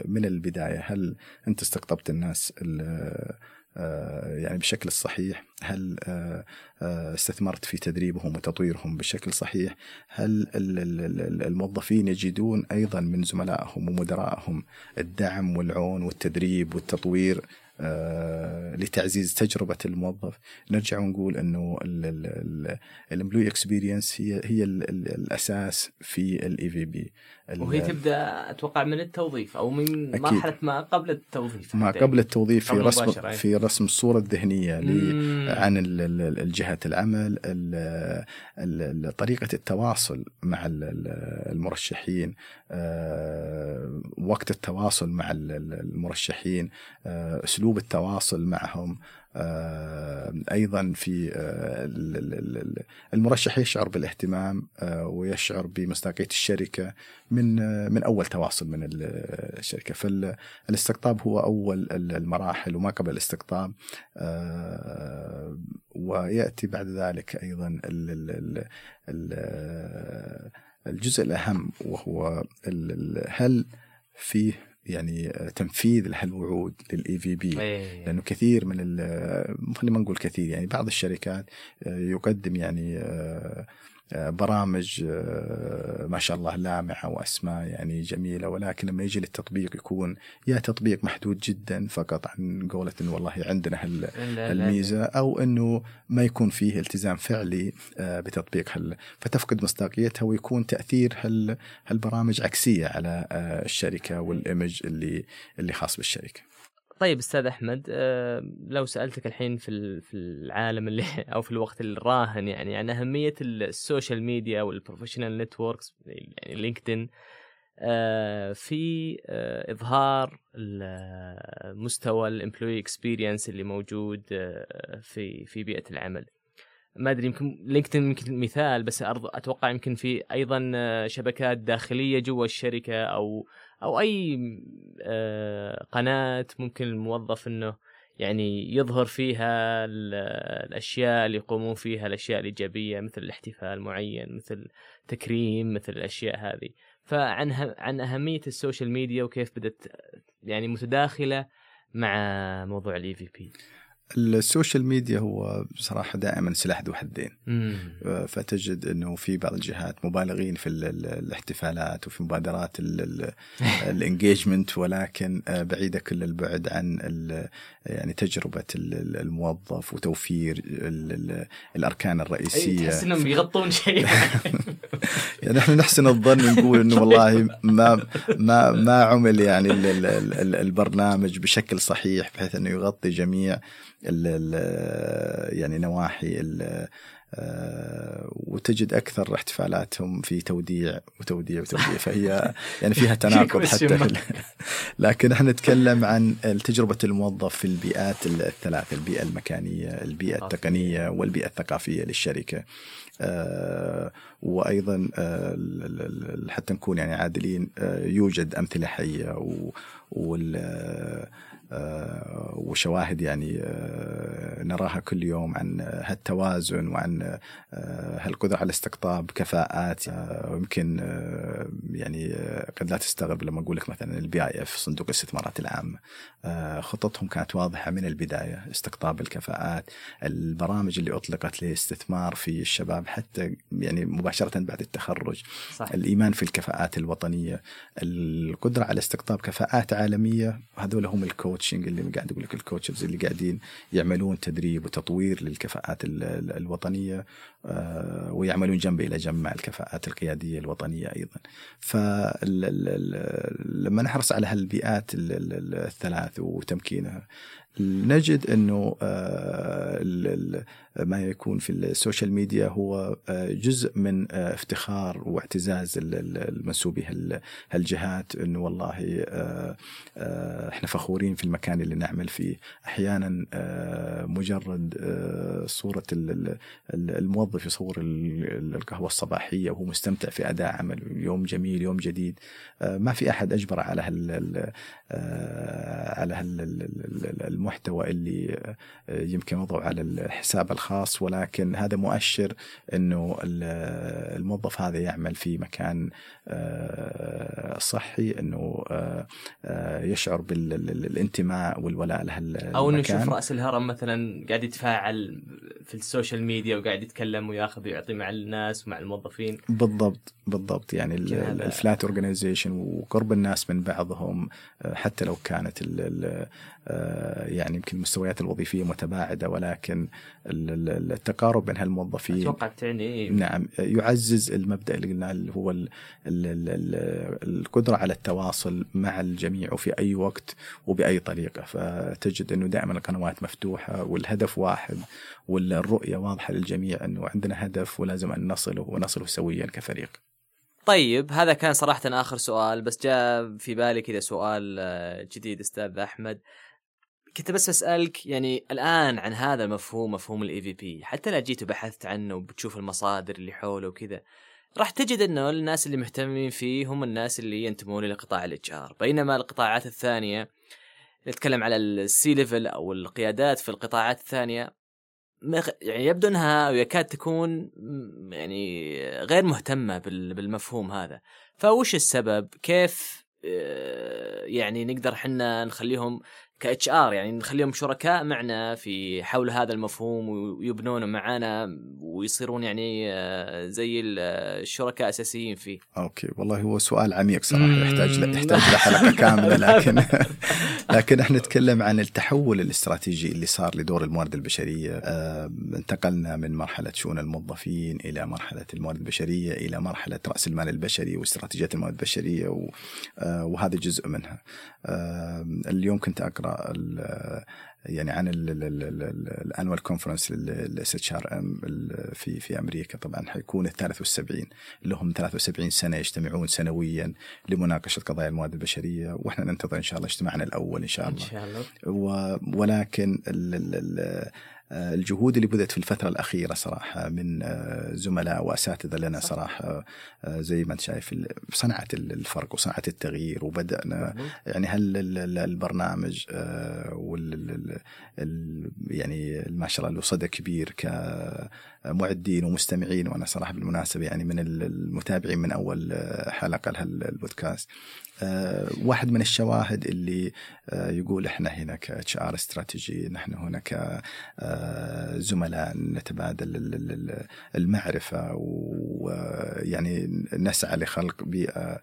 من البداية. هل أنت استقطبت الناس ال- آه، يعني بالشكل الصحيح؟ هل آه، آه، استثمرت في تدريبهم وتطويرهم بشكل صحيح؟ هل ال- ال- ال- الموظفين يجدون أيضا من زملائهم ومدرائهم الدعم والعون والتدريب والتطوير لتعزيز تجربة الموظف نرجع ونقول إنه ال employee experience هي هي ال- ال- الأساس في ال EVP وهي تبدأ أتوقع من التوظيف أو من أكيد. مرحلة ما قبل التوظيف ما. قبل التوظيف في قبل رسم. في رسم الصورة الذهنية. عن ال- ال- الجهة العمل ال- ال- ال- طريقة التواصل مع ال- ال- المرشحين آه، وقت التواصل مع ال- ال- المرشحين آه، أسلوب التواصل معهم. آه، أيضا في آه، ال- ال- ال- المرشح يشعر بالاهتمام آه، ويشعر بمصداقية الشركة من من أول تواصل من ال- الشركة. فالاستقطاب هو ال- المراحل وما قبل الاستقطاب. ويأتي بعد ذلك أيضا ال ال ال ال الجزء الأهم وهو هل فيه يعني تنفيذ لهالوعود للإي في بي إيه. لأنه كثير من ال- خلينا ما نقول كثير يعني بعض الشركات آه، يقدم يعني آه، آه، برامج آه، ما شاء الله لامعه وأسماء يعني جميلة ولكن لما يجي للتطبيق يكون يا تطبيق محدود جدا فقط عن قولة إنه والله عندنا الميزه أو إنه ما يكون فيه التزام فعلي آه، بتطبيق هال فتفقد مصداقيتها ويكون تأثير هال هالبرامج عكسية على آه، الشركة وال image اللي اللي خاص بالشركة. طيب أستاذ أحمد آه، لو سألتك الحين في في العالم اللي أو في الوقت الراهن يعني عن أهمية ال social media وال professional networks يعني LinkedIn آه، في آه، إظهار مستوى ال employee experience اللي موجود في في بيئة العمل. ما أدري يمكن LinkedIn يمكن مثال بس أتوقع يمكن في أيضا شبكات داخلية جوا الشركة أو أو أي آه، قناة ممكن الموظف إنه يعني يظهر فيها ال- الأشياء اللي يقومون فيها الأشياء الإيجابية مثل الاحتفال معين مثل تكريم مثل الأشياء هذه. فعن عن أهمية ال social media وكيف بدت يعني متداخلة مع موضوع ال EVP ال social media هو بصراحة دائما سلاح ذو حدين. فتجد إنه في بعض الجهات مبالغين في ال- ال- الاحتفالات وفي مبادرات ال engagement ولكن آه، بعيدة كل البعد عن يعني تجربة ال- ال- الموظف وتوفير ال- ال- الأركان الرئيسية. تحس إنهم بيغطون شيء. يعني إحنا نحسن الظن نقول إنه والله ما ما ما عمل يعني ال- ال- ال- البرنامج بشكل صحيح بحيث إنه يغطي جميع ال ال يعني نواحي ال آه، وتجد أكثر احتفالاتهم في توديع وتوديع وتوديع. فهي يعني فيها تناقض حتى في لكن إحنا نتكلم عن تجربه الموظف في البيئات الثلاث البيئة المكانية البيئة التقنية والبيئة الثقافية للشركة. آه، وأيضا آه، حتى نكون يعني عادلين يوجد أمثلة حية وال وشواهد يعني آه، نراها كل يوم عن هالتوازن وعن آه، هالقدرة على استقطاب كفاءات. آه، ويمكن آه، يعني آه، قد لا تستغرب لما أقول لك مثلا ال PIF صندوق الاستثمارات العامة آه، خططهم كانت واضحة من البداية استقطاب الكفاءات البرامج اللي أطلقت للاستثمار في الشباب حتى يعني مباشرة بعد التخرج. صح الإيمان في الكفاءات الوطنية القدرة على استقطاب كفاءات عالمية هذول هم ال coaching اللي قاعد أقول لك ال coaches اللي قاعدين يعملون تدريب وتطوير للكفاءات ال- ال- الوطنية آه، ويعملون جنب إلى جنب مع الكفاءات القيادية الوطنية أيضا. فلما نحرص على هالبيئات ال- ال- ال- الثلاث وتمكينها نجد أنه آه، ما يكون في ال social media هو آه، جزء من آه، افتخار واعتزاز ال- ال- المنسوبي هال- هالجهات أنه والله إحنا فخورين في المكان اللي نعمل فيه. أحيانا مجرد صورة ال- ال- ال- الموظف يصور ال- ال- القهوة الصباحية وهو مستمتع في أداء عمل يوم جميل يوم جديد ما في أحد اجبره على هال ال- على هال ال- ال- المحتوى اللي آه، يمكن وضعه على الحساب الخاص ولكن هذا مؤشر إنه ال- الموظف هذا يعمل في مكان آه، صحي إنه آه، يشعر بالانتماء والولاء له أو إنه يشوف رأس الهرم مثلا قاعد يتفاعل في السوشيال ميديا وقاعد يتكلم وياخذ ويعطي مع الناس ومع الموظفين. بالضبط. بالضبط. يعني ال flat organization وقرب الناس من بعضهم آه، حتى لو كانت ال ال آه، يعني يمكن المستويات الوظيفية متباعدة ولكن ال- ال- التقارب بين هالموظفين أتوقع تعني نعم يعزز المبدأ اللي قلناه اللي هو ال ال ال ال القدرة على التواصل مع الجميع وفي أي وقت وبأي طريقة. فتجد إنه دائما القنوات مفتوحة والهدف واحد والرؤية واضحة للجميع إنه عندنا هدف ولازم أن نصله ونصله سويا كفريق. طيب هذا كان صراحة آخر سؤال بس جاء في بالي كذا سؤال آه، جديد أستاذ أحمد. كنت بس أسألك يعني الآن عن هذا المفهوم مفهوم ال EVP حتى لا جيت وبحثت عنه وبتشوف المصادر اللي حوله وكذا راح تجد إنه الناس اللي مهتمين فيه هم الناس اللي ينتمون لقطاع ال HR بينما القطاعات الثانية نتكلم على ال C-level أو القيادات في القطاعات الثانية يعني يبدو إنها يكاد تكون يعني غير مهتمة بال- بالمفهوم هذا. فوش السبب؟ كيف آه، يعني نقدر حنا نخليهم ك HR يعني نخليهم شركاء معنا في حول هذا المفهوم ويبنونه معنا ويصيرون يعني آه، زي ال- الشركاء أساسيين فيه. أوكي. والله هو سؤال عميق صراحة. يحتاج ل- يحتاج لحلقه كاملة لكن لكن إحنا نتكلم عن التحول الاستراتيجي اللي صار لدور الموارد البشرية. آه، انتقلنا من مرحلة شؤون الموظفين إلى مرحلة الموارد البشرية إلى مرحلة رأس المال البشري واستراتيجيات الموارد البشرية و- آه، وهذا جزء منها. آه، اليوم كنت أقرأ ال- يعني عن ال annual conference لل SHRM في في أمريكا. طبعا حيكون ال 73 اللي هم 73 سنة يجتمعون سنويا لمناقشة قضايا الموارد البشرية وإحنا ننتظر إن شاء الله اجتماعنا الأول إن شاء إن الله شاء الله. ولكن ال- ال- ال- آه، الجهود اللي بدأت في الفترة الأخيرة صراحة من آه، زملاء وأساتذة لنا صراحة آه، زي ما أنت شايف صنعت ال- الفرق وصنعت التغيير وبدأنا يعني هل ال- ال- البرنامج آه، وال ال- ال- يعني ما شاء الله له صدى كبير كمعدين ومستمعين وأنا صراحة بالمناسبة يعني من المتابعين من أول آه، حلقة لهالبودكاست آه، واحد من الشواهد اللي آه، يقول إحنا هنا كاتش ار استراتيجي نحن هنا كزملاء نتبادل ال- ال- ال- المعرفة ويعني نسعى لخلق بيئة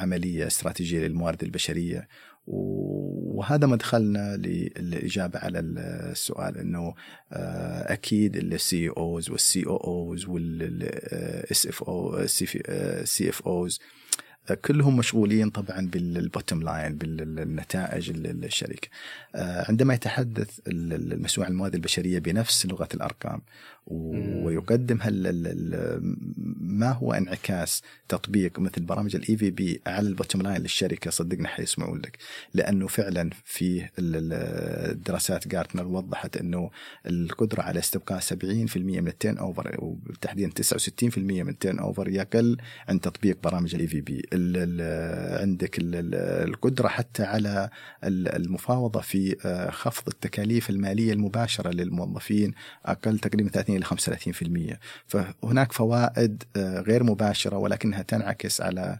عملية استراتيجية للموارد البشرية. وهذا مدخلنا للإجابة على السؤال إنه آه، أكيد السي اوز والسي أو اوز والاس اف أو سي اف اوز كلهم مشغولين طبعا بال bottom line بالنتائج الشركة. عندما يتحدث المسؤول عن الموارد البشرية بنفس لغة الأرقام ويقدم هل ما هو انعكاس تطبيق مثل برامج ال EVP على ال bottom line للشركة؟ صدقنا حيسمعون لك. لأنه فعلا في الدراسات جارتنر وضحت إنه القدرة على استبقاء 70% من ال turnover وبالتحديد 69% من ال turnover يقل عند تطبيق برامج ال EVP عندك القدرة حتى على المفاوضة في آه، خفض التكاليف المالية المباشرة للموظفين. أقل تقريبا 30 إلى 35% فهناك فوائد آه، غير مباشرة ولكنها تنعكس على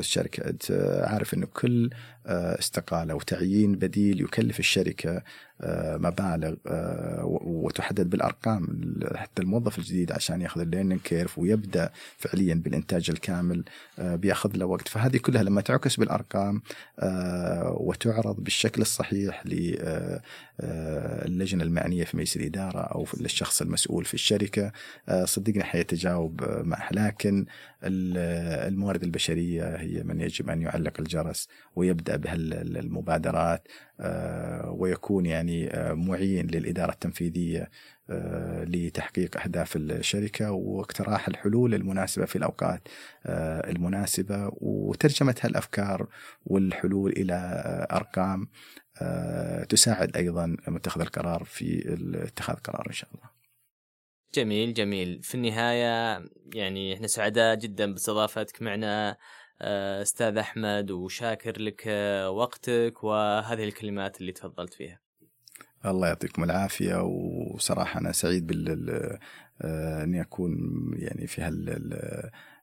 الشركة. أنت عارف إنه كل استقالة وتعيين بديل يكلف الشركة آه، مبالغ آه، وتحدد بالأرقام حتى الموظف الجديد عشان ياخذ ال learning curve ويبدأ فعليا بالإنتاج الكامل بياخذ له وقت. فهذه كلها لما تعكس بالأرقام وتعرض بالشكل الصحيح للجنه المعنية في مجلس الإدارة أو للشخص المسؤول في الشركة صدقني حيتجاوب معه. لكن الموارد البشرية هي من يجب أن يعلق الجرس ويبدأ بهالمبادرات آه، ويكون يعني آه، معين للإدارة التنفيذية آه، لتحقيق أهداف الشركة واقتراح الحلول المناسبة في الأوقات المناسبة وترجمة هالأفكار والحلول إلى أرقام تساعد أيضا متخذ القرار في اتخاذ قرار إن شاء الله. جميل جميل في النهاية يعني إحنا سعداء جدا باستضافتك معنا أستاذ أحمد وشاكر لك آه، وقتك وهذه الكلمات اللي تفضلت فيها. الله يعطيكم العافية وصراحة أنا سعيد بال آه، أني أكون يعني في هال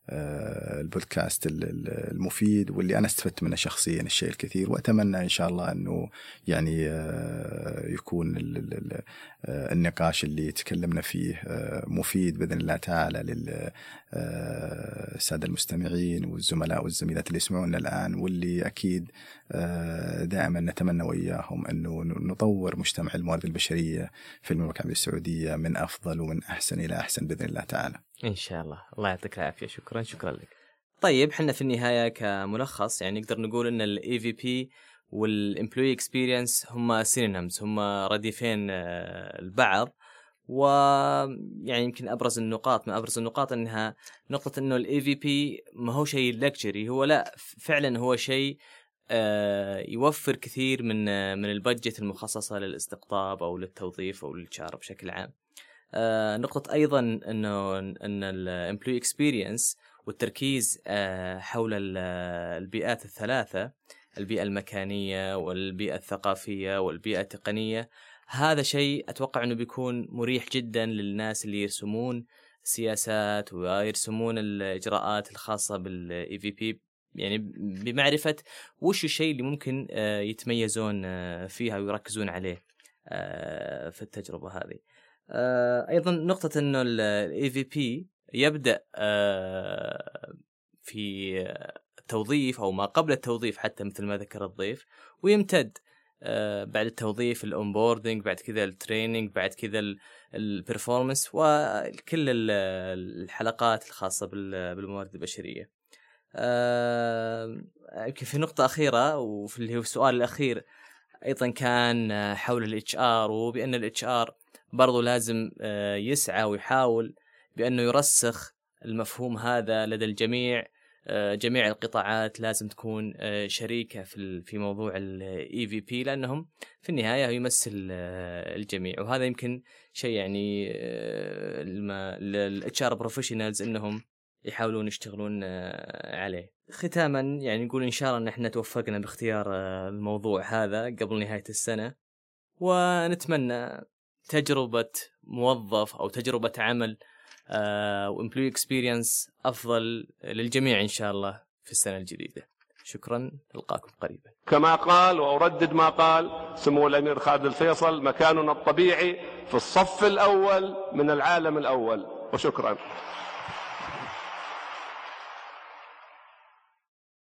البودكاست المفيد واللي أنا استفدت منه شخصيا الشيء الكثير وأتمنى إن شاء الله إنه يعني يكون النقاش اللي تكلمنا فيه مفيد بإذن الله تعالى للساده المستمعين والزملاء والزميلات اللي يسمعونا الآن واللي أكيد دائما نتمنى وإياهم إنه نطور مجتمع الموارد البشرية في المملكة العربية السعودية من أفضل ومن أحسن إلى أحسن بإذن الله تعالى. إن شاء الله، الله يعطيك العافية، شكرا شكرا لك. طيب إحنا في النهاية كملخص يعني نقدر نقول إن الاي في بي وال employee experience هم synonyms هم رديفين آه، البعض ويعني يمكن أبرز النقاط من أبرز النقاط إنها نقطة إنه ال EVP ما هو شيء luxury هو لا فعلا هو شيء آه، يوفر كثير من آه، من ال budget المخصصة للاستقطاب أو للتوظيف أو لل HR بشكل عام. نقطة أيضا أنه أن ال employee experience والتركيز حول البيئات الثلاثة البيئة المكانية والبيئة الثقافية والبيئة التقنية. هذا شيء أتوقع أنه بيكون مريح جدا للناس اللي يرسمون سياسات ويرسمون الإجراءات الخاصة بال EVP يعني بمعرفة وش الشيء اللي ممكن آه، يتميزون آه، فيها ويركزون عليه آه، في التجربة هذه. أيضا نقطة أنه ال EVP يبدأ في التوظيف أو ما قبل التوظيف حتى مثل ما ذكر الضيف ويمتد آه، بعد التوظيف ال onboarding بعد كذا ال training بعد كذا ال performance وكل الحلقات الخاصة بالموارد البشرية. آه، يمكن في نقطة أخيرة وفي اللي هو السؤال الأخير أيضا كان حول الاتش ار وبأن الاتش ار برضو لازم آه، يسعى ويحاول بأنه يرسخ المفهوم هذا لدى الجميع آه، جميع القطاعات لازم تكون آه، شريكة في في موضوع ال EVP لأنهم في النهاية يمثل الجميع وهذا يمكن شيء يعني ال HR professionals إنهم يحاولون يشتغلون عليه. ختاما يعني نقول إن شاء الله إن إحنا توفقنا باختيار الموضوع هذا قبل نهاية السنة ونتمنى تجربة موظف أو تجربة عمل و employee experience أفضل للجميع إن شاء الله في السنة الجديدة. شكرا نلقاكم قريبا. كما قال وأردد ما قال سمو الأمير خالد الفيصل مكاننا الطبيعي في الصف الأول من العالم الأول. وشكرا.